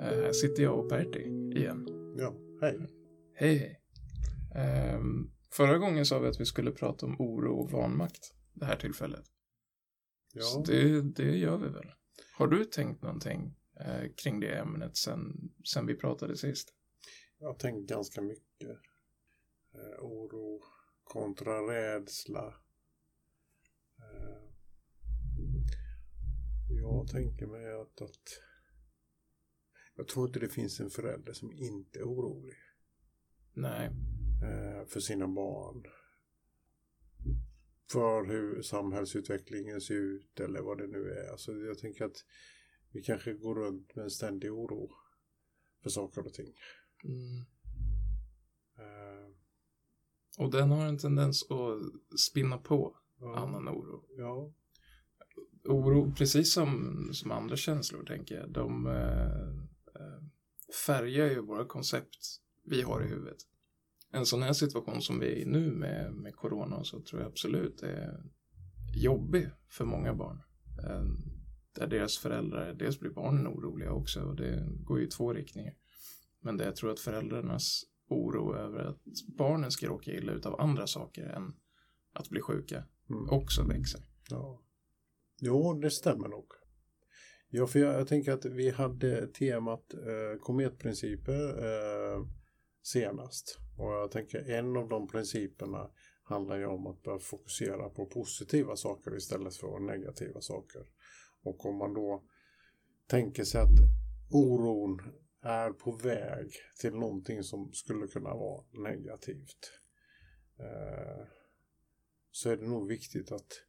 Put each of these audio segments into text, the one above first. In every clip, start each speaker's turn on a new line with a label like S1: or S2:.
S1: Eh, Här sitter jag och Pertti igen.
S2: Ja, hej.
S1: Hej hej. Ehm, förra gången sa vi att vi skulle prata om oro och vanmakt det här tillfället. Så
S2: Ja,
S1: det, det gör vi väl. Har du tänkt någonting eh, kring det ämnet sen, sen vi pratade sist?
S2: Jag har tänkt ganska mycket. Eh, oro kontra rädsla. Eh, jag tänker mig att, att jag tror inte det finns en förälder som inte är orolig
S1: Nej.
S2: eh, för sina barn. För hur samhällsutvecklingen ser ut eller vad det nu är. Alltså jag tänker att vi kanske går runt med en ständig oro för saker och ting.
S1: Mm.
S2: Eh,
S1: Och den har en tendens att spinna på
S2: ja,
S1: annan oro.
S2: ja,
S1: Oro, precis som, som andra känslor tänker jag, de eh, färgar ju våra koncept vi har i huvudet. En sån här situation som vi är i nu med, med corona så tror jag absolut är jobbig för många barn. Där deras föräldrar, dels blir barnen oroliga också och det går ju i två riktningar. Men det jag tror att föräldrarnas oro över att barnen ska råka illa ut av andra saker än att bli sjuka
S2: mm,
S1: också växer.
S2: ja. Jo, det stämmer nog. Ja, för jag, jag tänker att vi hade temat eh, kometprinciper eh, senast. Och jag tänker en av de principerna handlar ju om att börja fokusera på positiva saker istället för negativa saker. Och om man då tänker sig att oron är på väg till någonting som skulle kunna vara negativt. Eh, så är det nog viktigt att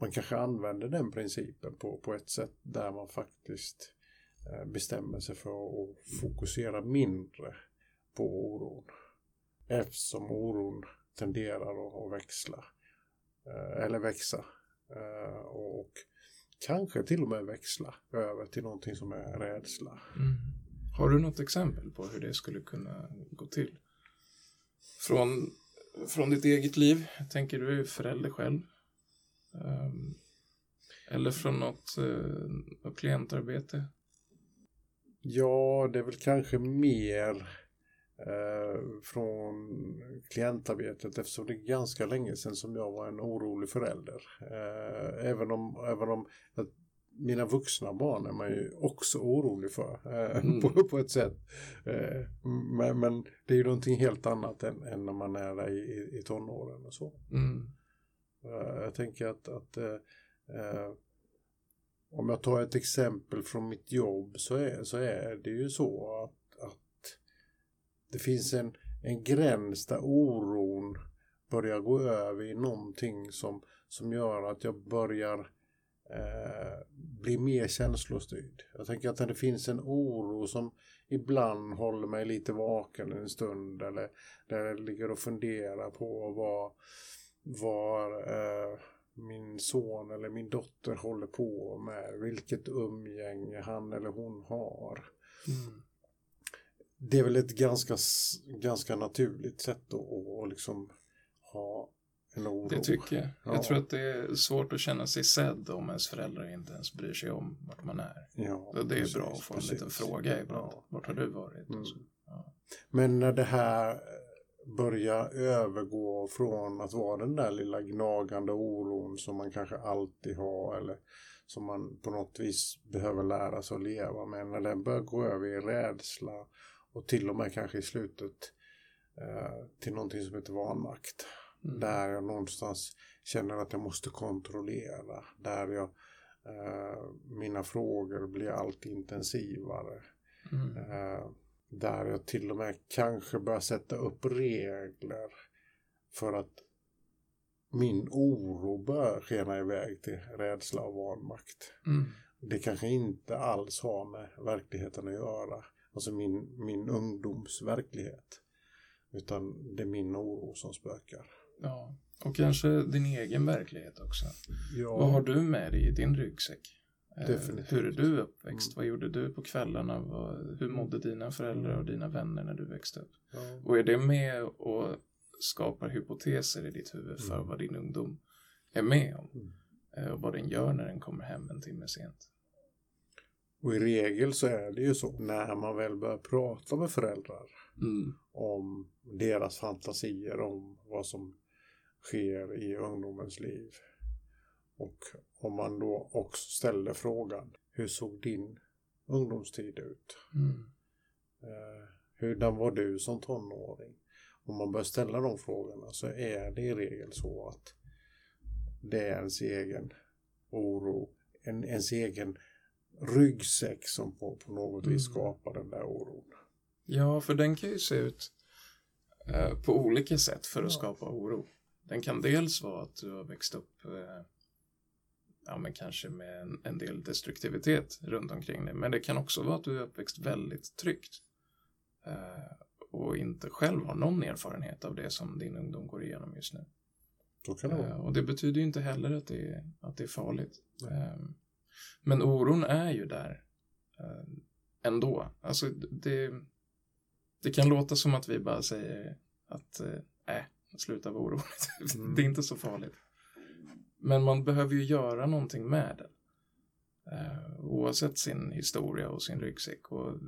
S2: man kanske använder den principen på, på ett sätt där man faktiskt eh, bestämmer sig för att fokusera mindre på oron. Eftersom oron tenderar att, att växla. Eh, eller växa. Eh, och kanske till och med växla över till någonting som är rädsla.
S1: Mm. Har du något exempel på hur det skulle kunna gå till? Från, från ditt eget liv, tänker du är förälder själv? Um, eller från något, uh, något klientarbete?
S2: Ja, det är väl kanske mer eh, från klientarbetet eftersom det är ganska länge sedan som jag var en orolig förälder. Eh, även om, även om jag mina vuxna barn är man ju också orolig för eh,
S1: Mm.
S2: på, på ett sätt. Eh, men, men det är ju någonting helt annat än, än när man är där i, i, i tonåren och så.
S1: Mm.
S2: Eh, Jag tänker att, att eh, eh, om jag tar ett exempel från mitt jobb så är, så är det ju så att, att det finns en, en gräns där oron börjar gå över i någonting som, som gör att jag börjar eh, bli mer känslostyrd. Jag tänker att det finns en oro som ibland håller mig lite vaken en stund eller där jag ligger och funderar på vad var eh, min son eller min dotter håller på med, vilket umgänge han eller hon har.
S1: Mm.
S2: Det är väl ett ganska, ganska naturligt sätt att, att liksom ha en oro.
S1: Det tycker jag.
S2: Ja.
S1: Jag tror att det är svårt att känna sig sedd om ens föräldrar inte ens bryr sig om vart man är.
S2: Ja,
S1: det är
S2: precis,
S1: bra att få en
S2: precis.
S1: liten fråga ibland.
S2: Ja.
S1: Vart har du varit?
S2: Mm.
S1: Och så. Ja.
S2: Men när det här börjar övergå från att vara den där lilla gnagande oron som man kanske alltid har eller som man på något vis behöver lära sig att leva med. När den börjar gå över i rädsla och till och med kanske i slutet eh, till någonting som heter vanmakt.
S1: Mm.
S2: Där jag någonstans känner att jag måste kontrollera. Där jag, eh, mina frågor blir allt intensivare.
S1: Mm.
S2: Eh, där jag till och med kanske börjar sätta upp regler för att min oro börjar skena iväg till rädsla och vanmakt.
S1: Mm.
S2: Det kanske inte alls har med verkligheten att göra. Alltså min, min ungdoms verklighet. Utan det är min oro som spökar.
S1: Ja. Och kanske din egen verklighet också.
S2: Ja,
S1: Vad har du med dig i din ryggsäck? Eh,
S2: Definitivt.
S1: hur är du uppväxt?
S2: Mm.
S1: Vad gjorde du på kvällarna? Hur mådde dina föräldrar och dina vänner när du växte upp?
S2: Ja.
S1: Och är det med och skapar hypoteser i ditt huvud för
S2: Mm.
S1: vad din ungdom är med om
S2: Mm.
S1: eh, och vad den gör när den kommer hem en timme sent.
S2: Och i regel så är det ju så när man väl börjar prata med föräldrar
S1: Mm.
S2: om deras fantasier om vad som sker i ungdomens liv. Och om man då också ställer frågan, hur såg din ungdomstid ut?
S1: Mm.
S2: Eh, hurdan var du som tonåring? Om man börjar ställa de frågorna så är det i regel så att det är ens egen oro, en, ens egen ryggsäck som på, på något vis
S1: Mm.
S2: skapar den där oron.
S1: Ja, för den kan ju se ut eh, på olika sätt för att
S2: Ja.
S1: skapa oro. Den kan dels vara att du har växt upp eh, ja, men kanske med en, en del destruktivitet runt omkring dig. Men det kan också vara att du är uppväxt väldigt tryggt eh, och inte själv har någon erfarenhet av det som din ungdom går igenom just nu.
S2: Det
S1: Eh, och det betyder ju inte heller att det är, att det är farligt.
S2: Nej.
S1: Eh, men oron är ju där eh, ändå. Alltså det, det kan låta som att vi bara säger att äh, sluta vara orolig.
S2: Mm.
S1: det är inte så farligt. Men man behöver ju göra någonting med det. Eh, oavsett sin historia och sin ryggsäck. Och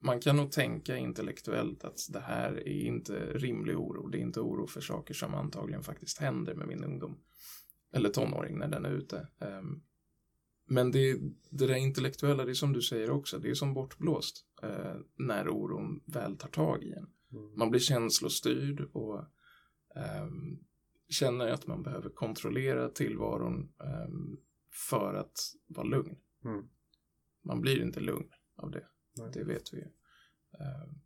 S1: man kan nog tänka intellektuellt att det här är inte rimlig oro. Det är inte oro för saker som antagligen faktiskt händer med min ungdom. Eller tonåring när den är ute. Ehm, men det, det där intellektuella, det är som du säger också, det är som bortblåst eh, när oron väl tar tag i en.
S2: Mm.
S1: Man blir känslostyrd och känner att man behöver kontrollera tillvaron ehm, för att vara lugn.
S2: Mm.
S1: Man blir inte lugn av det.
S2: Nej.
S1: Det vet vi ju. Ehm,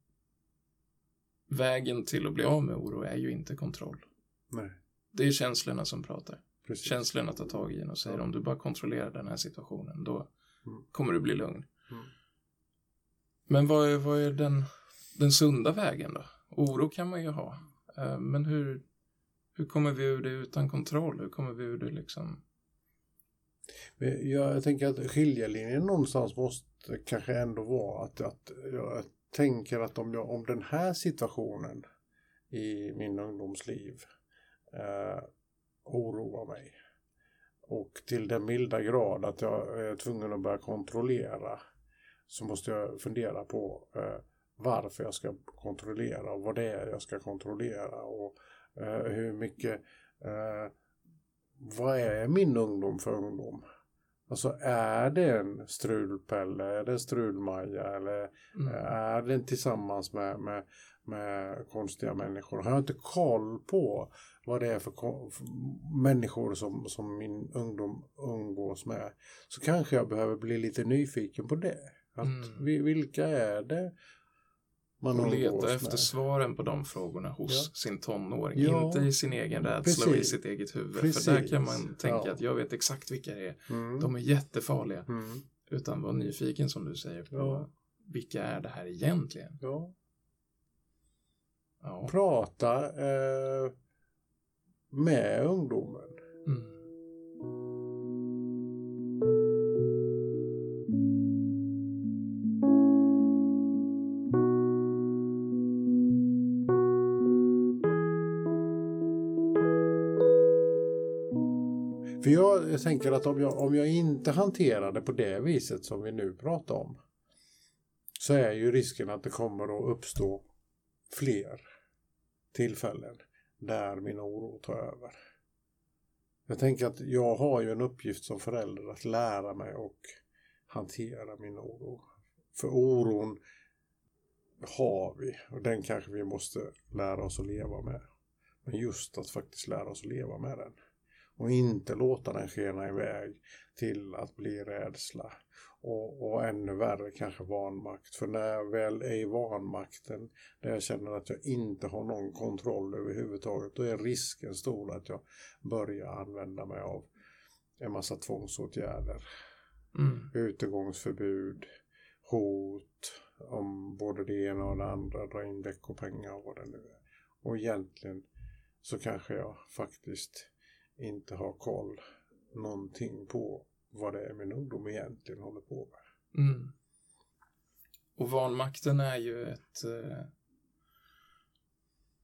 S1: vägen till att bli av med oro är ju inte kontroll.
S2: Nej,
S1: Det är känslorna som pratar.
S2: precis.
S1: Känslorna tar tag i en och säger
S2: Ja.
S1: om du bara kontrollerar den här situationen då
S2: Mm.
S1: kommer du bli lugn.
S2: Mm.
S1: Men vad är, vad är den, den sunda vägen då? Oro kan man ju ha. Eh, men hur, hur kommer vi ur det utan kontroll? Hur kommer vi ur det liksom?
S2: Jag, jag tänker att skiljelinjen någonstans måste kanske ändå vara att, att jag tänker att om, jag, om den här situationen i min ungdomsliv eh, oroar mig och till den milda grad att jag är tvungen att börja kontrollera så måste jag fundera på eh, varför jag ska kontrollera och vad det är jag ska kontrollera och eh, hur mycket eh, vad är min ungdom för ungdom? Alltså är det en strulpelle, är det en strulmaja eller
S1: Mm.
S2: är den tillsammans med, med, med konstiga människor? Har jag inte koll på vad det är för, för människor som, som min ungdom umgås med så kanske jag behöver bli lite nyfiken på det. Att
S1: Mm.
S2: vi, vilka är det man
S1: Och leta
S2: med?
S1: efter svaren på de frågorna hos
S2: Ja.
S1: sin tonåring.
S2: Ja.
S1: Inte i sin egen rädsla och i
S2: Precis.
S1: sitt eget huvud. För
S2: Precis.
S1: där kan man tänka
S2: Ja.
S1: att jag vet exakt vilka det är.
S2: Mm.
S1: De är jättefarliga.
S2: Mm.
S1: Utan var nyfiken som du säger på vilka är det här egentligen?
S2: Prata eh, med ungdomen.
S1: Mm.
S2: Jag, tänker att om jag, om jag inte hanterar det på det viset som vi nu pratar om så är ju risken att det kommer att uppstå fler tillfällen där min oro tar över. Jag tänker att jag har ju en uppgift som förälder att lära mig och hantera min oro. För oron har vi och den kanske vi måste lära oss att leva med. Men just att faktiskt lära oss att leva med den. Och inte låta den skena iväg till att bli rädsla. Och, och ännu värre kanske vanmakt. För när jag väl är i vanmakten, där jag känner att jag inte har någon kontroll överhuvudtaget, då är risken stor att jag börjar använda mig av en massa tvångsåtgärder.
S1: Mm.
S2: Utegångsförbud, hot om både det ena och det andra, dra in veckopengar och vad det nu är. Och egentligen så kanske jag faktiskt inte har koll någonting på vad det är min ungdom egentligen håller på med.
S1: Mm. Och vanmakten är ju ett eh,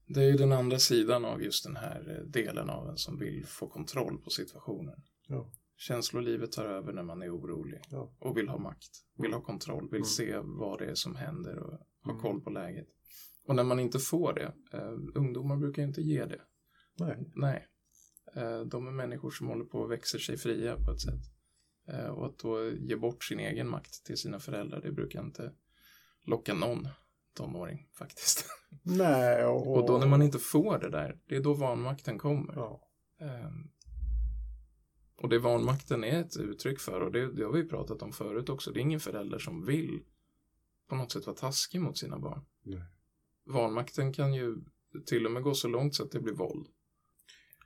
S1: det är ju den andra sidan av just den här eh, delen av en som vill få kontroll på situationen.
S2: Ja.
S1: Känslolivet tar över när man är orolig
S2: Ja.
S1: och vill ha makt, vill ha kontroll, vill
S2: Mm.
S1: se vad det är som händer och ha
S2: Mm.
S1: koll på läget. Och när man inte får det, eh, ungdomar brukar ju inte ge det.
S2: Nej.
S1: Nej. Eh, de är människor som håller på och växer sig fria på ett sätt. Eh, och att då ge bort sin egen makt till sina föräldrar, det brukar inte locka någon tonåring faktiskt.
S2: Nej, och,
S1: Och då när man inte får det där, det är då vanmakten kommer.
S2: Ja.
S1: Ehm, och det vanmakten är ett uttryck för, och det, det har vi pratat om förut också, det är ingen förälder som vill på något sätt vara taskig mot sina barn.
S2: Nej.
S1: Vanmakten kan ju till och med gå så långt så att det blir våld.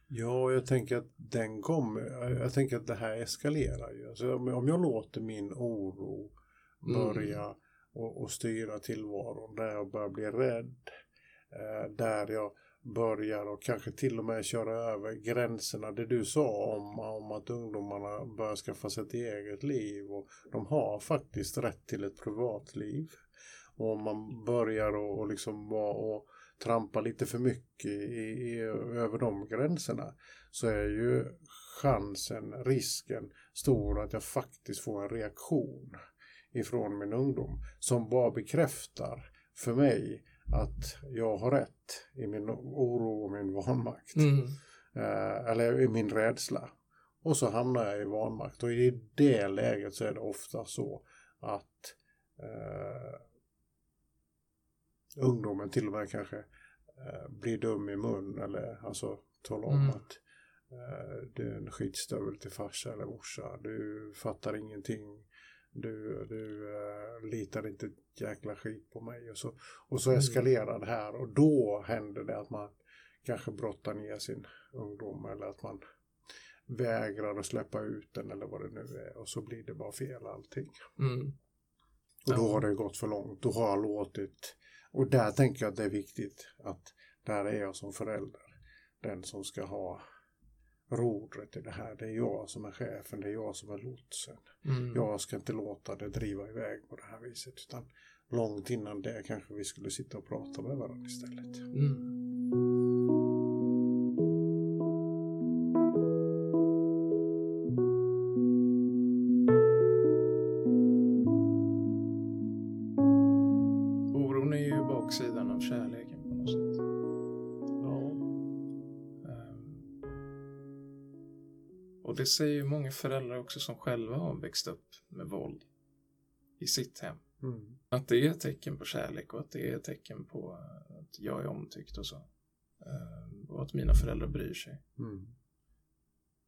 S2: Ja, jag tänker att den kommer, jag tänker att det här eskalerar ju. Alltså, om jag låter min oro börja och, och styra tillvaron, där jag börjar bli rädd, eh, där jag börjar och kanske till och med köra över gränserna. Det du sa om, om att ungdomarna börjar skaffa sig ett eget liv och de har faktiskt rätt till ett privatliv. Och om man börjar och, och liksom vara och trampa lite för mycket i, i, över de gränserna så är ju chansen, risken stor att jag faktiskt får en reaktion ifrån min ungdom som bara bekräftar för mig att jag har rätt i min oro och min vanmakt.
S1: Mm.
S2: Eh, eller i min rädsla. Och så hamnar jag i vanmakt. Och i det läget så är det ofta så att eh, ungdomen till och med kanske eh, blir dum i mun eller alltså talar om
S1: Mm.
S2: att eh, du är en skitstövel till farsa eller morsa. Du fattar ingenting. Du, du eh, litar inte ett jäkla skit på mig. Och så, och så
S1: Mm.
S2: eskalerar det här och då händer det att man kanske brottar ner sin ungdom eller att man vägrar att släppa ut den eller vad det nu är och så blir det bara fel allting.
S1: Mm.
S2: Och då har det gått för långt. Då har jag låtit. Och där tänker jag att det är viktigt att där är jag som förälder. Den som ska ha rodret i det här. Det är jag som är chefen. Det är jag som är lotsen.
S1: Mm.
S2: Jag ska inte låta det driva iväg på det här viset. Utan långt innan det kanske vi skulle sitta och prata med varandra istället.
S1: Mm. Det säger ju många föräldrar också som själva har växt upp med våld i sitt hem.
S2: Mm.
S1: Att det är ett tecken på kärlek och att det är ett tecken på att jag är omtyckt och så. Ehm, Och att mina föräldrar bryr sig.
S2: Mm.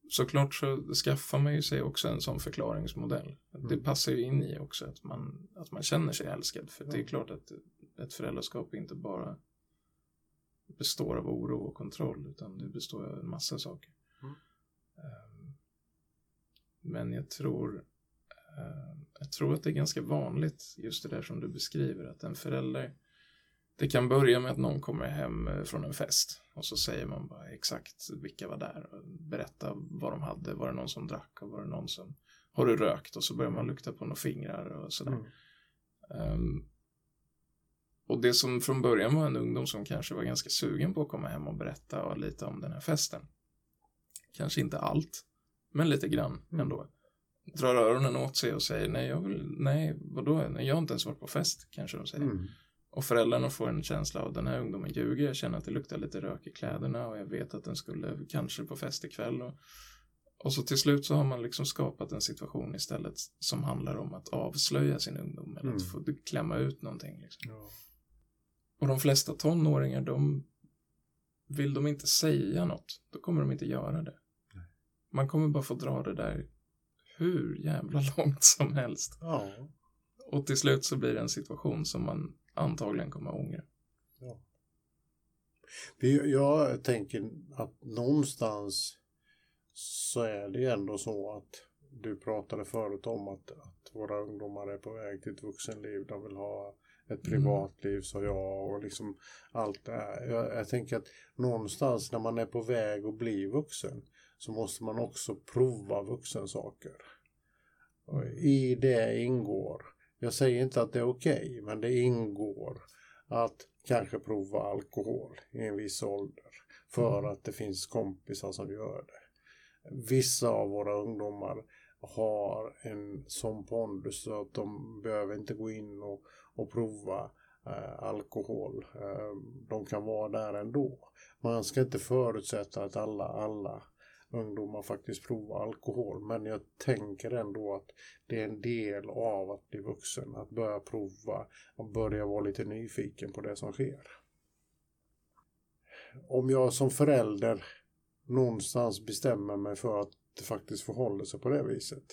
S1: Såklart så skaffar man ju sig också en sån förklaringsmodell. Det
S2: Mm.
S1: passar ju in i också att man, att man känner sig älskad. För det är klart att ett föräldraskap inte bara består av oro och kontroll utan det består av en massa saker.
S2: Mm.
S1: Men jag tror, ehm, jag tror att det är ganska vanligt just det där som du beskriver att en förälder det kan börja med att någon kommer hem eh, från en fest och så säger man bara exakt vilka var där och berätta vad de hade, var det någon som drack och var det någon som har du rökt och så börjar man lukta på några fingrar och sådär.
S2: Mm.
S1: Ehm, och det som från början var en ungdom som kanske var ganska sugen på att komma hem och berätta lite om den här festen. Kanske inte allt, men lite grann
S2: Mm.
S1: ändå. Drar öronen åt sig och säger nej, jag vill, nej, vadå, nej, jag har inte ens varit på fest, kanske de säger.
S2: Mm.
S1: Och föräldrarna får en känsla av den här ungdomen ljuger, jag känner att det luktar lite rök i kläderna och jag vet att den skulle kanske på fest ikväll. Och, och så till slut så har man liksom skapat en situation istället som handlar om att avslöja sin ungdom eller att
S2: Mm.
S1: få klämma ut någonting. Liksom.
S2: Ja.
S1: Och de flesta tonåringar, de vill de inte säga något, då kommer de inte göra det. Man kommer bara få dra det där hur jävla långt som helst.
S2: ja.
S1: Och till slut så blir det en situation som man antagligen kommer att ångra.
S2: Ja. Jag tänker att någonstans så är det ändå så att du pratade förut om att, att våra ungdomar är på väg till ett vuxenliv. De vill ha ett privatliv, sa jag, och liksom allt det här. Jag, jag tänker att någonstans när man är på väg att bli vuxen så måste man också prova vuxensaker. Och I det ingår, jag säger inte att det är okej, okay, men det ingår att kanske prova alkohol i en viss ålder för mm. att det finns kompisar som gör det. Vissa av våra ungdomar har en sån pondus så att de behöver inte gå in och, och prova eh, alkohol. Eh, de kan vara där ändå. Man ska inte förutsätta att alla, alla ungdomar faktiskt provar alkohol. Men jag tänker ändå att det är en del av att bli vuxen. Att börja prova och börja vara lite nyfiken på det som sker. Om jag som förälder någonstans bestämmer mig för att det faktiskt förhåller sig på det viset.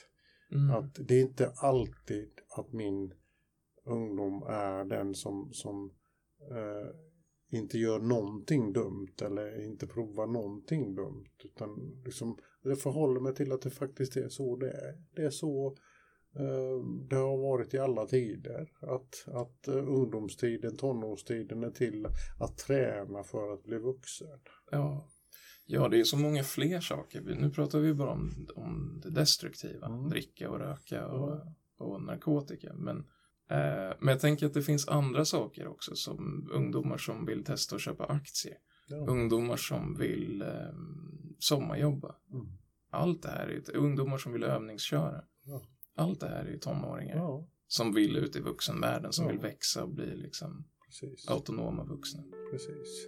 S2: Mm. Att det är inte alltid att min ungdom är den som, som eh, inte gör någonting dumt eller inte provar någonting dumt. Utan liksom, det förhåller mig till att det faktiskt är så det är. Det är så eh, det har varit i alla tider. Att, att uh, ungdomstiden, tonårstiden är till att träna för att bli vuxen.
S1: Ja, ja det är så många fler saker. Nu pratar vi bara om, om det destruktiva. Mm. Dricka och röka och, mm. och narkotika. Men Eh, men jag tänker att det finns andra saker också som ungdomar som vill testa att köpa aktier. Ja. Ungdomar som vill eh, sommarjobba. Mm. Allt det här är ungdomar som vill övningsköra. Ja. Allt det här är ju tonåringar ja. som vill ut i vuxenvärlden, som vill växa och bli liksom Precis. autonoma vuxna.
S2: Precis.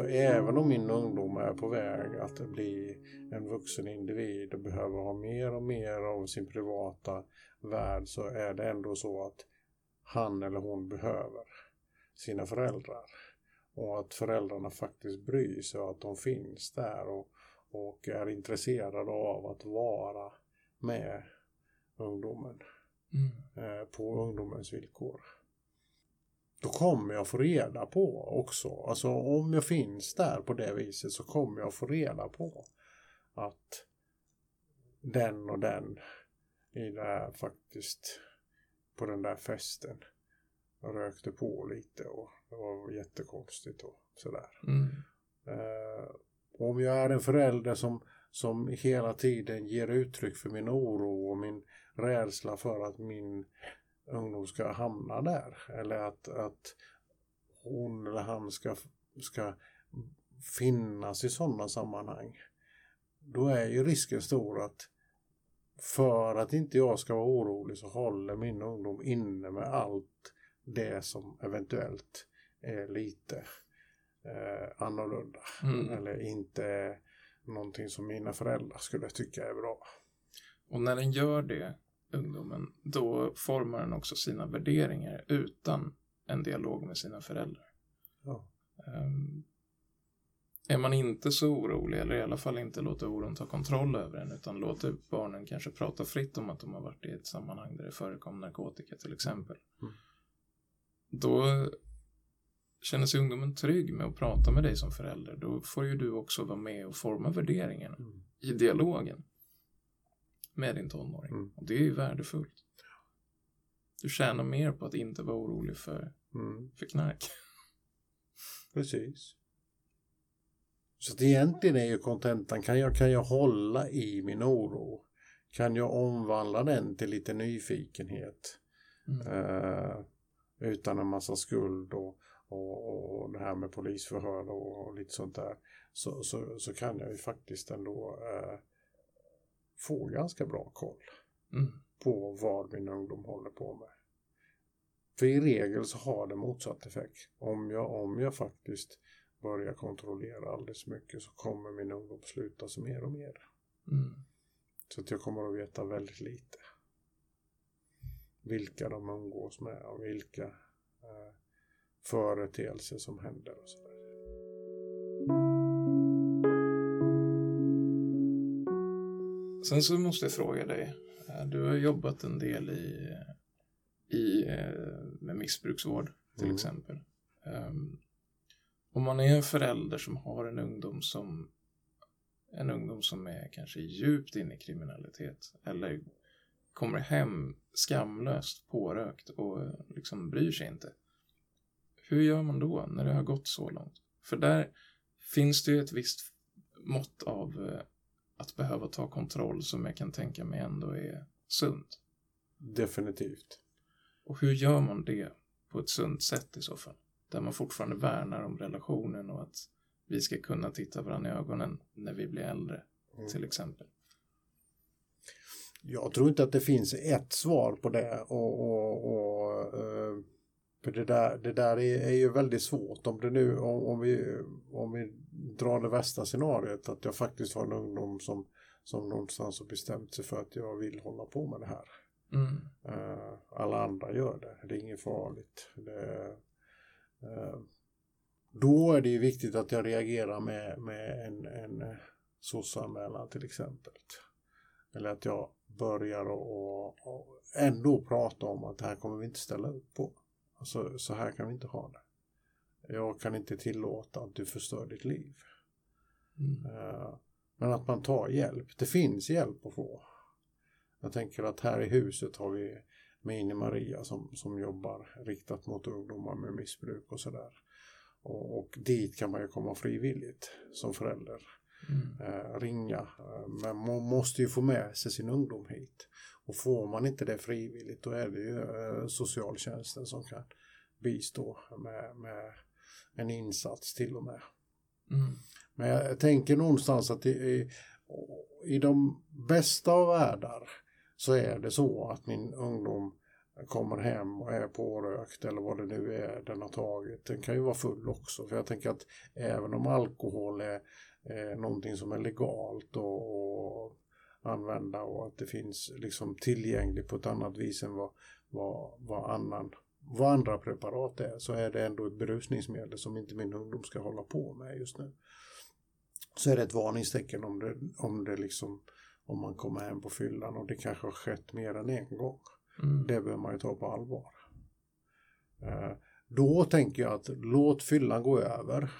S2: För även om min ungdom är på väg att bli en vuxen individ och behöver ha mer och mer av sin privata värld så är det ändå så att han eller hon behöver sina föräldrar. Och att föräldrarna faktiskt bryr sig och att de finns där och, och är intresserade av att vara med ungdomen mm. eh, på ungdomens villkor då kommer jag få reda på också. Alltså om jag finns där på det viset så kommer jag få reda på att den och den i det här faktiskt på den där festen rökte på lite och det var jättekonstigt och sådär. Mm. Eh, om jag är en förälder som, som hela tiden ger uttryck för min oro och min rädsla för att min ungdom ska hamna där. Eller att, att hon eller han ska, ska finnas i sådana sammanhang. Då är ju risken stor att för att inte jag ska vara orolig så håller min ungdom inne med allt det som eventuellt är lite eh, annorlunda. Mm. Eller inte någonting som mina föräldrar skulle tycka är bra.
S1: Och när den gör det ungdomen, då formar den också sina värderingar utan en dialog med sina föräldrar. Ja. Um, är man inte så orolig, eller i alla fall inte låter oron ta kontroll över en, utan låter barnen kanske prata fritt om att de har varit i ett sammanhang där det förekom narkotika till exempel. Mm. Då känner sig ungdomen trygg med att prata med dig som förälder. Då får ju du också vara med och forma värderingarna mm. i dialogen med din tonåring. Mm. Och det är ju värdefullt. Du tjänar mer på att inte vara orolig för, mm. för knark.
S2: Precis. Så att egentligen är ju kontentan, kan jag, kan jag hålla i min oro? Kan jag omvandla den till lite nyfikenhet? Mm. Uh, utan en massa skuld och, och, och det här med polisförhör och, och lite sånt där. Så, så, så kan jag ju faktiskt ändå uh, få ganska bra koll mm. på vad min ungdom håller på med. För i regel så har det motsatt effekt. Om jag, om jag faktiskt börjar kontrollera alldeles mycket så kommer min ungdom sluta sig mer och mer. Mm. Så att jag kommer att veta väldigt lite. Vilka de umgås med och vilka eh, företeelser som händer och sådär.
S1: Sen så måste jag fråga dig. Eh, du har jobbat en del i, i eh, med missbruksvård till mm. exempel. Um, om man är en förälder som har en ungdom som en ungdom som är kanske djupt inne i kriminalitet eller kommer hem skamlöst pårökt och liksom bryr sig inte. hur gör man då när det har gått så långt? För där finns det ju ett visst mått av eh, att behöva ta kontroll som jag kan tänka mig ändå är sunt.
S2: Definitivt.
S1: Och hur gör man det på ett sunt sätt i så fall? Där man fortfarande värnar om relationen och att vi ska kunna titta varandra i ögonen när vi blir äldre, mm. till exempel.
S2: Jag tror inte att det finns ett svar på det och, och, och uh, för det där, det där är, är, ju väldigt svårt om det nu om, om, vi, om vi drar det värsta scenariot att jag faktiskt har en ungdom som, som någonstans har bestämt sig för att jag vill hålla på med det här. Mm. Uh, alla andra gör det, det är inget farligt. Det, uh, då är det ju viktigt att jag reagerar med, med en, en SOS-anmälan till exempel. Eller att jag börjar och, och, ändå prata om att det här kommer vi inte ställa upp på. Alltså, så här kan vi inte ha det. Jag kan inte tillåta att du förstör ditt liv. Mm. Uh, men att man tar hjälp. Det finns hjälp att få. Jag tänker att här i huset har vi Mini Maria som, som jobbar riktat mot ungdomar med missbruk och sådär. Och, och dit kan man ju komma frivilligt som förälder. Mm. Eh, ringa. Eh, men man måste ju få med sig sin ungdom hit. Och får man inte det frivilligt då är det ju eh, socialtjänsten som kan bistå med, med en insats till och med. Mm. Men jag tänker någonstans att i, i de bästa av världar så är det så att min ungdom kommer hem och är pårökt eller vad det nu är den har tagit. Den kan ju vara full också. För jag tänker att även om alkohol är eh, någonting som är legalt och, och använda och att det finns liksom tillgängligt på ett annat vis än vad, vad, vad, annan, vad andra preparat är så är det ändå ett berusningsmedel som inte min ungdom ska hålla på med just nu. Så är det ett varningstecken om det, om det liksom om man kommer hem på fyllan och det kanske har skett mer än en gång. Mm. Det behöver man ju ta på allvar. Eh, då tänker jag att låt fyllan gå över.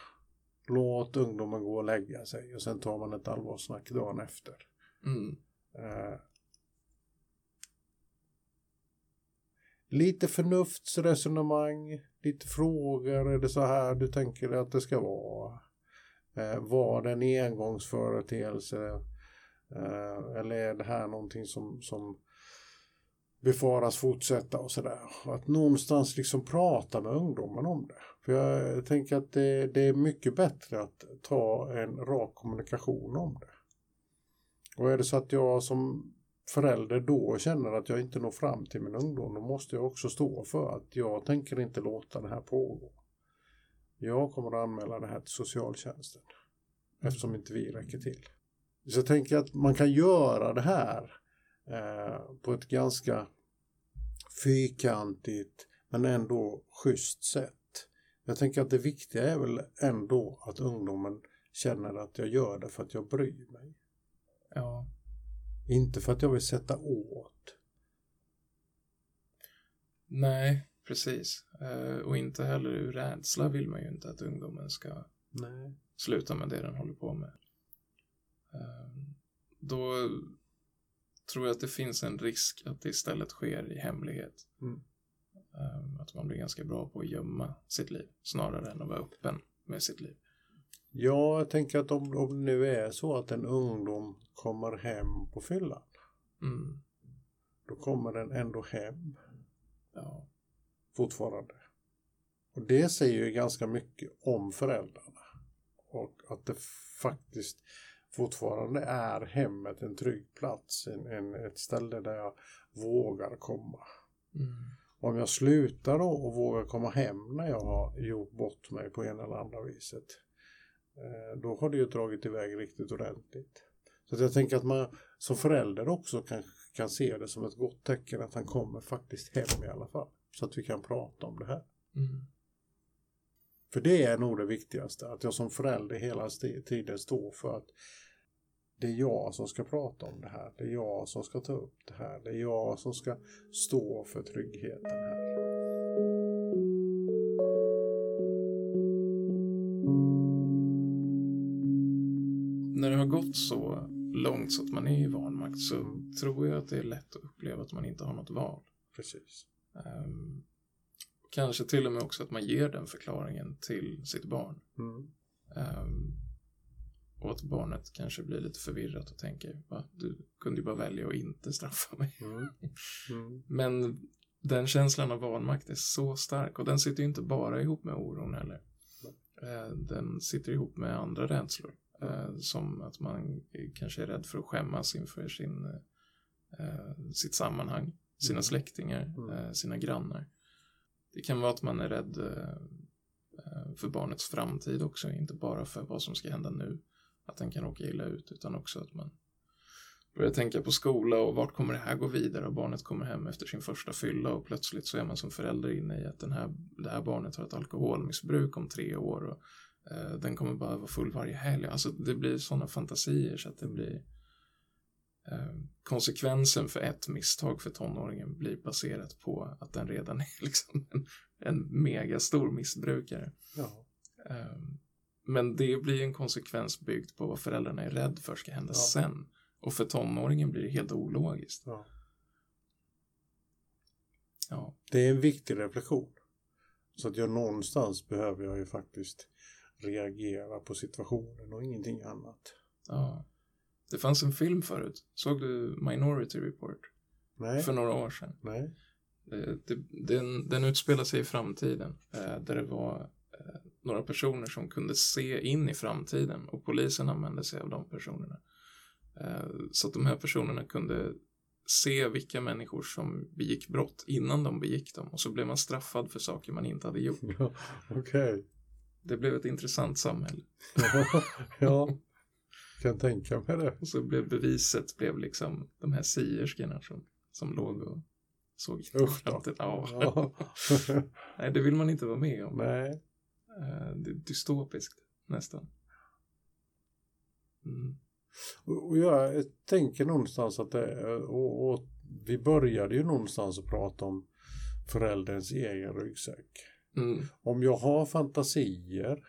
S2: Låt ungdomen gå och lägga sig och sen tar man ett allvarsnack dagen efter. Mm. Eh, lite förnuftsresonemang, lite frågor. Är det så här du tänker att det ska vara? Eh, var det en engångsföreteelse? Eh, eller är det här någonting som, som befaras fortsätta och sådär. Att någonstans liksom prata med ungdomen om det. För jag tänker att det, det, är mycket bättre att ta en rak kommunikation om det. Och är det så att jag som förälder då känner att jag inte når fram till min ungdom, då måste jag också stå för att jag tänker inte låta det här pågå. Jag kommer att anmäla det här till socialtjänsten eftersom inte vi räcker till. Så jag tänker att man kan göra det här eh, på ett ganska fyrkantigt men ändå schysst sätt. Jag tänker att det viktiga är väl ändå att ungdomen känner att jag gör det för att jag bryr mig.
S1: Ja.
S2: Inte för att jag vill sätta åt.
S1: Nej, precis. Uh, och inte heller ur rädsla vill man ju inte att ungdomen ska
S2: Nej.
S1: sluta med det den håller på med. Uh, då tror jag att det finns en risk att det istället sker i hemlighet. Mm. Uh, att man blir ganska bra på att gömma sitt liv snarare än att vara öppen med sitt liv.
S2: Ja, jag tänker att om, om det nu är så att en ungdom kommer hem på fyllan. Mm. Då kommer den ändå hem.
S1: Ja.
S2: Fortfarande. Och det säger ju ganska mycket om föräldrarna. Och att det faktiskt fortfarande är hemmet en trygg plats. En, en ett ställe där jag vågar komma. Mm. Om jag slutar då och vågar komma hem när jag har gjort bort mig på en eller andra viset Eh, då har det ju dragit iväg riktigt ordentligt. Så jag tänker att man som förälder också kan, kan se det som ett gott tecken att han kommer faktiskt hem i alla fall. Så att vi kan prata om det här.
S1: Mm.
S2: För det är nog det viktigaste, att jag som förälder hela tiden står för att det är jag som ska prata om det här. Det är jag som ska ta upp det här. Det är jag som ska stå för tryggheten här.
S1: när det har gått så långt så att man är i vanmakt så tror jag att det är lätt att uppleva att man inte har något val.
S2: Precis.
S1: Um, Kanske till och med också att man ger den förklaringen till sitt barn.
S2: Mm.
S1: Um, och att barnet kanske blir lite förvirrat och tänker, va? Du kunde ju bara välja att inte straffa mig.
S2: Mm. Mm.
S1: Men den känslan av vanmakt är så stark och den sitter ju inte bara ihop med oron heller. Eh, den sitter ihop med andra rädslor. Eh, som att man kanske är rädd för att skämmas inför sin, eh, sitt sammanhang, sina
S2: Mm.
S1: släktingar,
S2: Mm.
S1: sina grannar. Det kan vara att man är rädd för barnets framtid också, inte bara för vad som ska hända nu, att den kan råka illa ut, utan också att man börjar tänka på skola och vart kommer det här gå vidare och barnet kommer hem efter sin första fylla och plötsligt så är man som förälder inne i att den här, det här barnet har ett alkoholmissbruk om tre år och eh, den kommer bara vara full varje helg. Alltså det blir sådana fantasier så att det blir eh, konsekvensen för ett misstag för tonåringen blir baserat på att den redan är liksom en, en megastor missbrukare.
S2: Ja.
S1: Eh, men det blir en konsekvens byggd på vad föräldrarna är rädd för ska hända
S2: Ja.
S1: sen. Och för tonåringen blir det helt ologiskt.
S2: Ja.
S1: Ja,
S2: Det är en viktig reflektion. Så att jag någonstans behöver jag ju faktiskt reagera på situationen och ingenting annat.
S1: ja. Det fanns en film förut. Såg du Minority Report?
S2: Nej,
S1: För några år sedan.
S2: nej.
S1: Eh, Det, den, den utspelar sig i framtiden. eh, Där det var eh, några personer som kunde se in i framtiden. Och polisen använde sig av de personerna. Eh, Så att de här personerna kunde se vilka människor som begick brott innan de begick dem. Och så blev man straffad för saker man inte hade gjort.
S2: Ja, Okej.
S1: Det blev ett intressant samhälle.
S2: Ja, ja, kan tänka mig det.
S1: Och så blev beviset blev liksom de här sierskorna som, som låg och såg
S2: Usch då.
S1: Ja. Nej, det vill man inte vara med om.
S2: Nej,
S1: Det är dystopiskt nästan. Mm.
S2: och och jag tänker någonstans att det, och, och vi började ju någonstans att prata om förälderns egen ryggsäck.
S1: Mm.
S2: Om jag har fantasier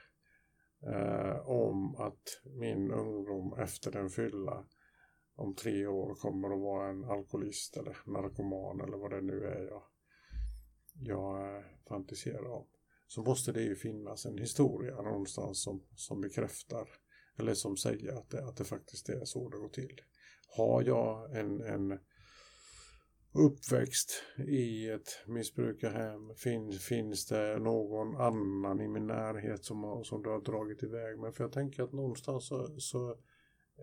S2: eh, om att min ungdom efter en fylla om tre år kommer att vara en alkoholist eller narkoman eller vad det nu är jag, jag eh, fantiserar om. Så måste det ju finnas en historia någonstans som, som bekräftar eller som säger att det, att det faktiskt är så det går till. Har jag en, en uppväxt i ett missbrukarhem? Fin, finns det någon annan i min närhet som, har, som du har dragit iväg med? För jag tänker att någonstans så, så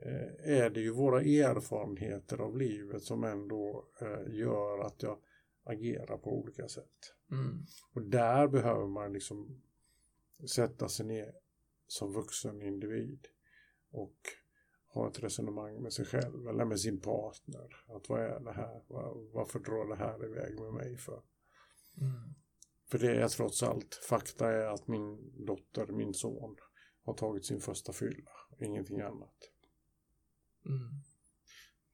S2: eh, är det ju våra erfarenheter av livet som ändå eh, gör att jag agerar på olika sätt.
S1: Mm.
S2: Och där behöver man liksom sätta sig ner som vuxen individ och ha ett resonemang med sig själv eller med sin partner. Att vad är det här? Var, varför drar det här iväg med mig för?
S1: Mm.
S2: För det är trots allt, fakta är att min dotter, min son har tagit sin första fylla, ingenting annat.
S1: Mm.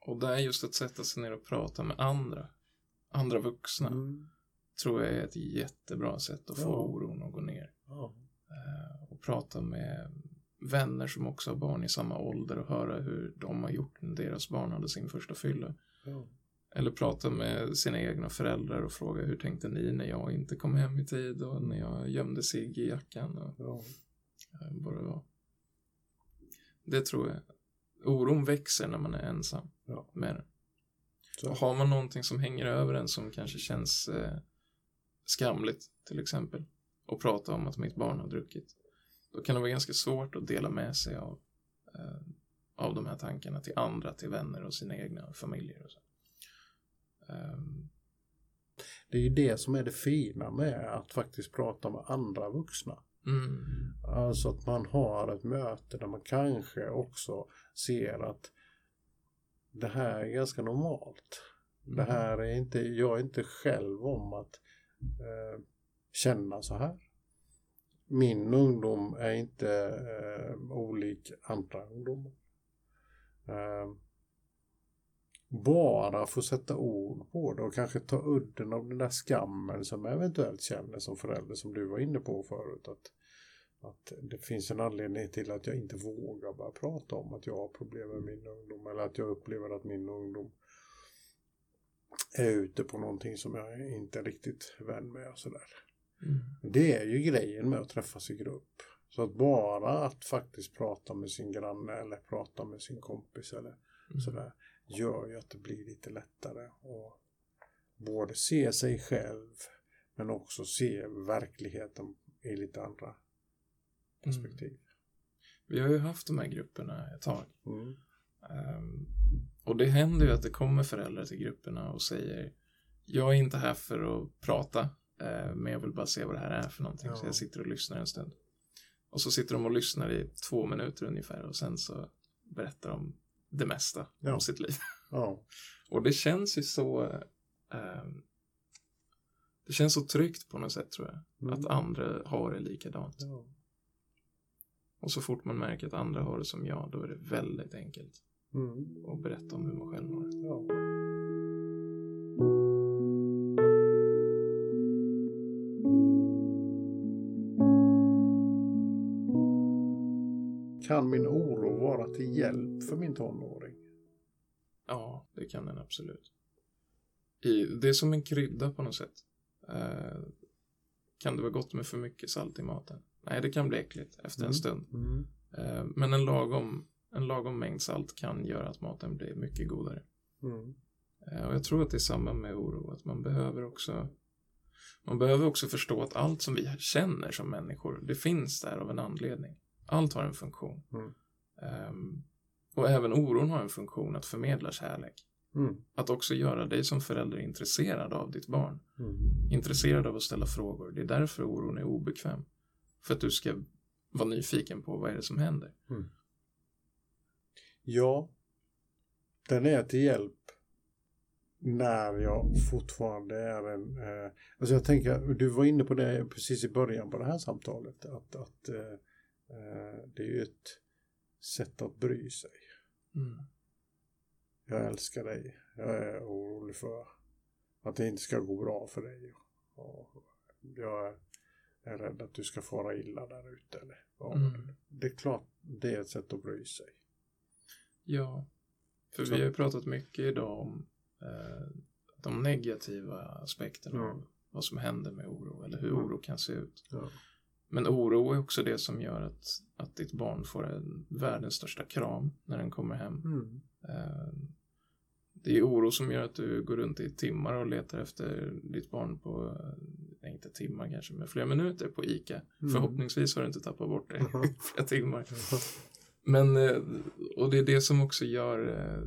S1: Och det är just att sätta sig ner och prata med andra, andra vuxna,
S2: Mm.
S1: Tror jag är ett jättebra sätt att få
S2: Ja.
S1: oron att gå ner.
S2: Ja.
S1: Eh, och prata med vänner som också har barn i samma ålder och höra hur de har gjort när deras barn hade sin första fylla.
S2: Ja.
S1: Eller prata med sina egna föräldrar och fråga hur tänkte ni när jag inte kom hem i tid och när jag gömde sig i jackan och
S2: Ja.
S1: eh, vad det. Det tror jag. Oron växer när man är ensam
S2: Ja.
S1: med den. Har man någonting som hänger över en som kanske känns eh, skamligt till exempel och prata om att mitt barn har druckit. Då kan det vara ganska svårt att dela med sig av, eh, av de här tankarna till andra, till vänner och sina egna familjer. Och så. Ehm,
S2: Det är ju det som är det fina med att faktiskt prata med andra vuxna.
S1: mm,
S2: Alltså att man har ett möte där man kanske också ser att det här är ganska normalt. Det här är inte, jag är inte själv om att eh, känna så här. Min ungdom är inte eh, olik andra ungdomar. Eh, bara få sätta ord på det och kanske ta udden av den där skammen som jag eventuellt känner som förälder som du var inne på förut. Att, att det finns en anledning till att jag inte vågar börja prata om att jag har problem med min ungdom eller att jag upplever att min ungdom är ute på någonting som jag inte är riktigt vän med och sådär.
S1: Mm.
S2: Det är ju grejen med att träffas i grupp. Så att bara att faktiskt prata med sin granne eller prata med sin kompis eller
S1: Mm.
S2: sådär gör ju att det blir lite lättare att både se sig själv men också se verkligheten i lite andra perspektiv.
S1: Vi har ju haft de här grupperna ett tag.
S2: Mm.
S1: Ehm, och det händer ju att det kommer föräldrar till grupperna och säger jag är inte här för att prata, eh, men jag vill bara se vad det här är för någonting.
S2: Ja.
S1: Så jag sitter och lyssnar en stund. Och så sitter de och lyssnar i två minuter ungefär och sen så berättar de det mesta
S2: Ja.
S1: om sitt liv.
S2: Ja.
S1: Och det känns ju så ehm, det känns så tryggt på något sätt tror jag.
S2: Mm.
S1: Att andra har det likadant.
S2: Ja.
S1: Och så fort man märker att andra har det som jag, då är det väldigt enkelt
S2: Mm.
S1: att berätta om hur man själv det.
S2: Ja. Kan min oro vara till hjälp för min tonåring?
S1: Ja, det kan den absolut. I, det är som en krydda på något sätt. Eh, kan det vara gott med för mycket salt i maten? Nej, det kan bli äckligt efter en
S2: Mm.
S1: stund.
S2: Mm.
S1: Eh, men en lagom, en lagom mängd salt kan göra att maten blir mycket godare.
S2: Mm.
S1: Eh, och jag tror att det är samma med oro, att man behöver också man behöver också förstå att allt som vi känner som människor, det finns där av en anledning. Allt har en funktion.
S2: Mm.
S1: Ehm, och även oron har en funktion att förmedla kärlek.
S2: Mm.
S1: Att också göra dig som förälder intresserad av ditt barn.
S2: Mm.
S1: Intresserad av att ställa frågor. Det är därför oron är obekväm. För att du ska vara nyfiken på vad är det som händer.
S2: Ja, den är till hjälp när jag fortfarande är en... Eh, alltså jag tänker, du var inne på det precis i början på det här samtalet, att, att eh, eh, det är ju ett sätt att bry sig.
S1: Mm.
S2: Jag älskar dig, jag är orolig för att det inte ska gå bra för dig. Och jag är, rädd att du ska fara illa där ute. Eller,
S1: Mm.
S2: Det är klart, det är ett sätt att bry sig.
S1: Ja, för
S2: Så-
S1: vi har ju pratat mycket idag om eh, de negativa aspekterna
S2: Mm.
S1: av vad som händer med oro eller hur oro kan se ut.
S2: Ja.
S1: Men oro är också det som gör att, att ditt barn får en världens största kram när den kommer hem.
S2: Mm.
S1: Eh, Det är oro som gör att du går runt i timmar och letar efter ditt barn på, eh, inte timmar kanske, men flera minuter på ICA.
S2: Mm.
S1: Förhoppningsvis har du inte tappat bort det i flera timmar. Men, eh, och det är det som också gör, eh,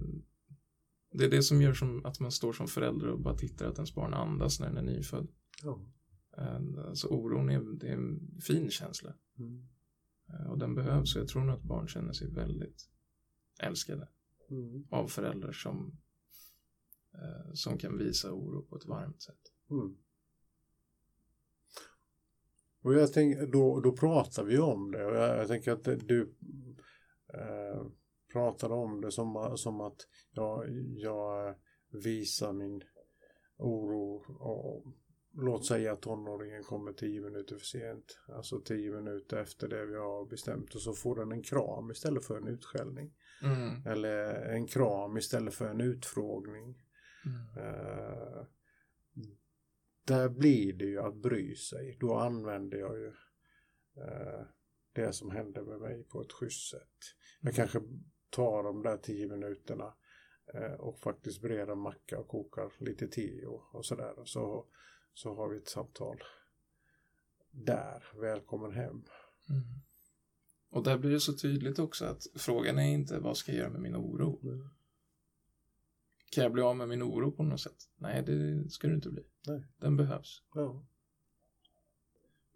S1: det är det som gör som att man står som förälder och bara tittar att ens barn andas när den är nyfödd.
S2: Ja.
S1: Eh, Alltså oron är, det är en fin känsla
S2: Mm.
S1: och den behövs. Och jag tror nog att barn känner sig väldigt älskade
S2: Mm.
S1: av föräldrar som, som kan visa oro på ett varmt sätt.
S2: Mm. Och jag tänker, då, då pratar vi om det och jag, jag tänker att du eh, pratar om det som, som att jag, jag visar min oro och låt säga att tonåringen kommer tio minuter för sent. Alltså tio minuter efter det vi har bestämt och så får den en kram istället för en utskällning.
S1: Mm.
S2: Eller en kram istället för en utfrågning.
S1: Mm.
S2: Eh, där blir det ju att bry sig. Då använder jag ju eh, det som hände med mig på ett schysst sätt. Jag kanske tar de där tio minuterna eh, och faktiskt bereder en macka och kokar lite te och, och sådär. Så, så har vi ett samtal där. Välkommen hem.
S1: Mm. Och där blir det så tydligt också att frågan är inte vad ska jag göra med min oro? Kan jag bli av med min oro på något sätt? Nej, det ska du inte bli.
S2: Nej.
S1: Den behövs.
S2: Ja.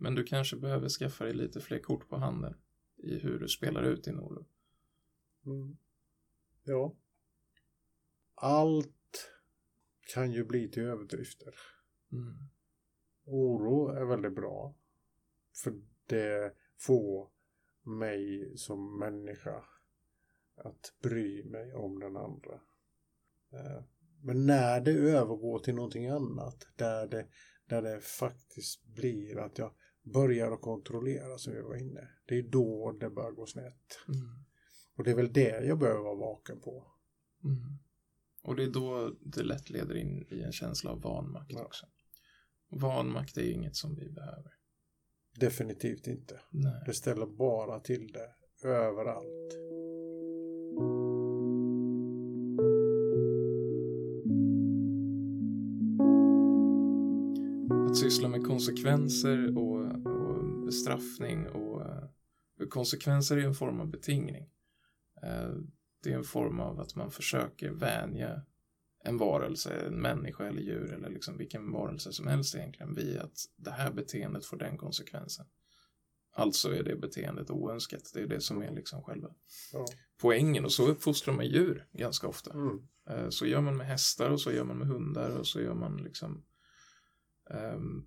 S1: Men du kanske behöver skaffa dig lite fler kort på handen i hur du spelar ut din oro.
S2: Mm. Ja. Allt kan ju bli till överdrifter.
S1: Mm.
S2: Oro är väldigt bra. För det får mig som människa att bry mig om den andra. Eh, Men när det övergår till någonting annat, där det, där det faktiskt blir att jag börjar att kontrollera som vi var inne, det är då det börjar gå snett.
S1: Mm.
S2: Och det är väl det jag behöver vara vaken på.
S1: Mm. Och det är då det lätt leder in i en känsla av vanmakt
S2: Ja.
S1: också. Vanmakt är inget som vi behöver.
S2: Definitivt inte.
S1: Nej.
S2: Det ställer bara till det överallt.
S1: Att syssla med konsekvenser och, och bestraffning och uh, konsekvenser är en form av betingning. Uh, det är en form av att man försöker vänja en varelse, en människa eller djur eller liksom vilken varelse som helst egentligen vid att det här beteendet får den konsekvensen. Alltså är det beteendet oönskat. Det är det som är liksom själva
S2: Ja.
S1: poängen och så uppfostrar man djur ganska ofta.
S2: Mm.
S1: Eh, Så gör man med hästar och så gör man med hundar och så gör man liksom ehm,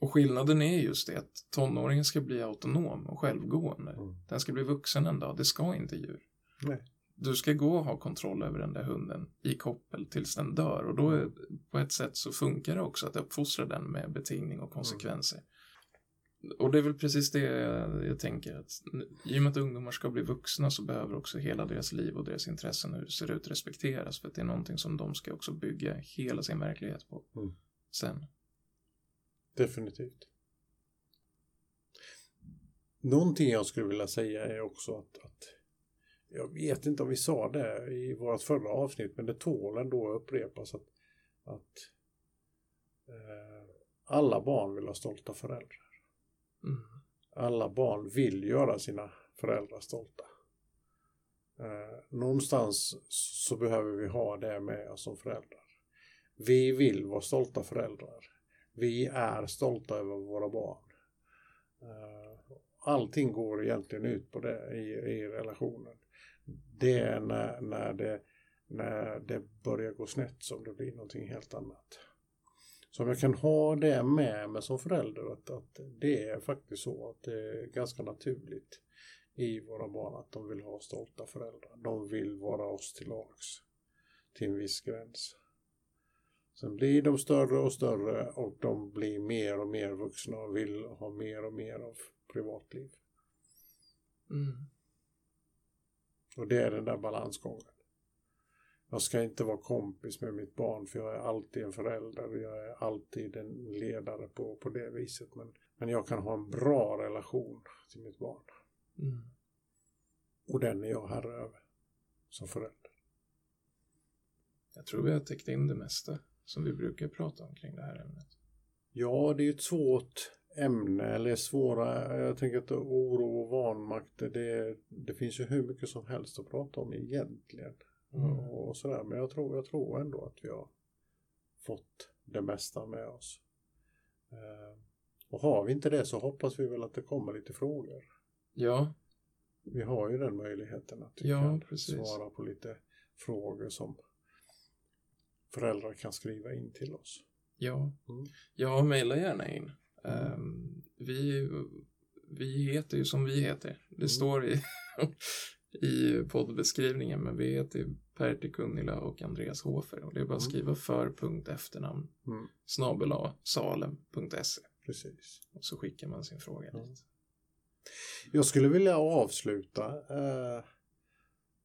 S1: och skillnaden är just det att tonåringen ska bli autonom och självgående.
S2: Mm.
S1: Den ska bli vuxen en dag, det ska inte djur.
S2: Nej.
S1: Du ska gå och ha kontroll över den där hunden i koppel tills den dör och då är, på ett sätt så funkar det också att uppfostra den med betingning och konsekvenser. Och det är väl precis det jag, jag tänker att i och med att ungdomar ska bli vuxna så behöver också hela deras liv och deras intressen hur det ser ut respekteras för att det är någonting som de ska också bygga hela sin verklighet på
S2: Mm.
S1: sen.
S2: Definitivt. Någonting jag skulle vilja säga är också att, att jag vet inte om vi sa det i vårt förra avsnitt men det tål ändå att upprepas att, att eh, alla barn vill ha stolta föräldrar.
S1: Mm.
S2: Alla barn vill göra sina föräldrar stolta. Eh, någonstans så behöver vi ha det med oss som föräldrar. Vi vill vara stolta föräldrar. Vi är stolta över våra barn. Eh, allting går egentligen ut på det i, i relationen. Det är när, när, det, när det börjar gå snett som det blir någonting helt annat. Så om jag kan ha det med mig som förälder att, att det är faktiskt så att det är ganska naturligt i våra barn att de vill ha stolta föräldrar. De vill vara oss till lags till en viss gräns. Sen blir de större och större och de blir mer och mer vuxna och vill ha mer och mer av privatliv.
S1: Mm.
S2: Och det är den där balansgången. Jag ska inte vara kompis med mitt barn för jag är alltid en förälder och jag är alltid en ledare på, på det viset. Men, men jag kan ha en bra relation till mitt barn.
S1: Mm.
S2: Och den är jag herre över som förälder.
S1: Jag tror vi har täckt in det mesta som vi brukar prata om kring det här ämnet.
S2: Ja, det är ett svårt ämne eller svåra, jag tänker att oro och vanmakt, det, det finns ju hur mycket som helst att prata om egentligen.
S1: Mm.
S2: Och sådär. Men jag tror, jag tror ändå att vi har fått det mesta med oss. Eh, och har vi inte det så hoppas vi väl att det kommer lite frågor.
S1: Ja,
S2: Vi har ju den möjligheten att vi
S1: Ja,
S2: svara på lite frågor som föräldrar kan skriva in till oss.
S1: ja.
S2: Mm.
S1: Ja, mejla gärna in. Ehm, vi, vi heter ju som vi heter. Det
S2: Mm.
S1: står i, i poddbeskrivningen, men vi heter Pertti Kunnila och Andreas Hofer. Och det är bara att
S2: Mm.
S1: skriva för punkt efternamn
S2: Mm.
S1: snabel salem.se
S2: Precis.
S1: och så skickar man sin fråga
S2: Mm.
S1: dit.
S2: Jag skulle vilja avsluta eh,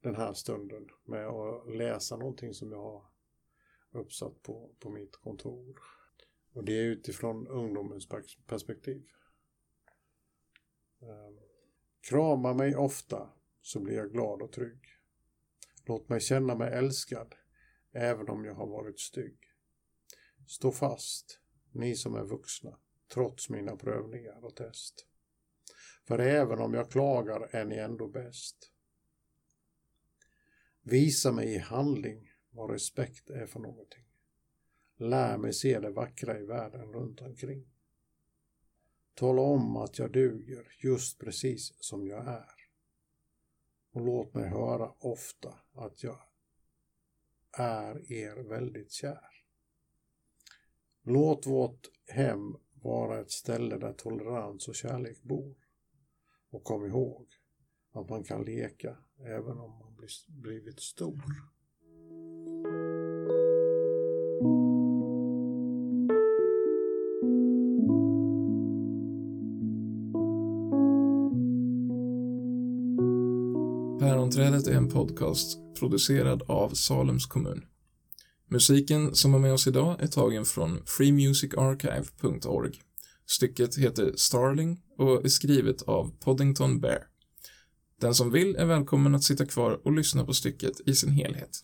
S2: den här stunden med att läsa någonting som jag har uppsatt på, på mitt kontor. Och det är utifrån ungdomens perspektiv. Ehm, Krama mig ofta så blir jag glad och trygg. Låt mig känna mig älskad även om jag har varit stygg. Stå fast, ni som är vuxna, trots mina prövningar och test. För även om jag klagar är ni ändå bäst. Visa mig i handling vad respekt är för någonting. Lär mig se det vackra i världen runt omkring. Tala om att jag duger just precis som jag är. Och låt mig höra ofta att jag är er väldigt kär. Låt vårt hem vara ett ställe där tolerans och kärlek bor. Och kom ihåg att man kan leka även om man blivit stor.
S1: Sammanträdet är en podcast producerad av Salems kommun. Musiken som är med oss idag är tagen från freemusicarchive.org. Stycket heter Starling och är skrivet av Poddington Bear. Den som vill är välkommen att sitta kvar och lyssna på stycket i sin helhet.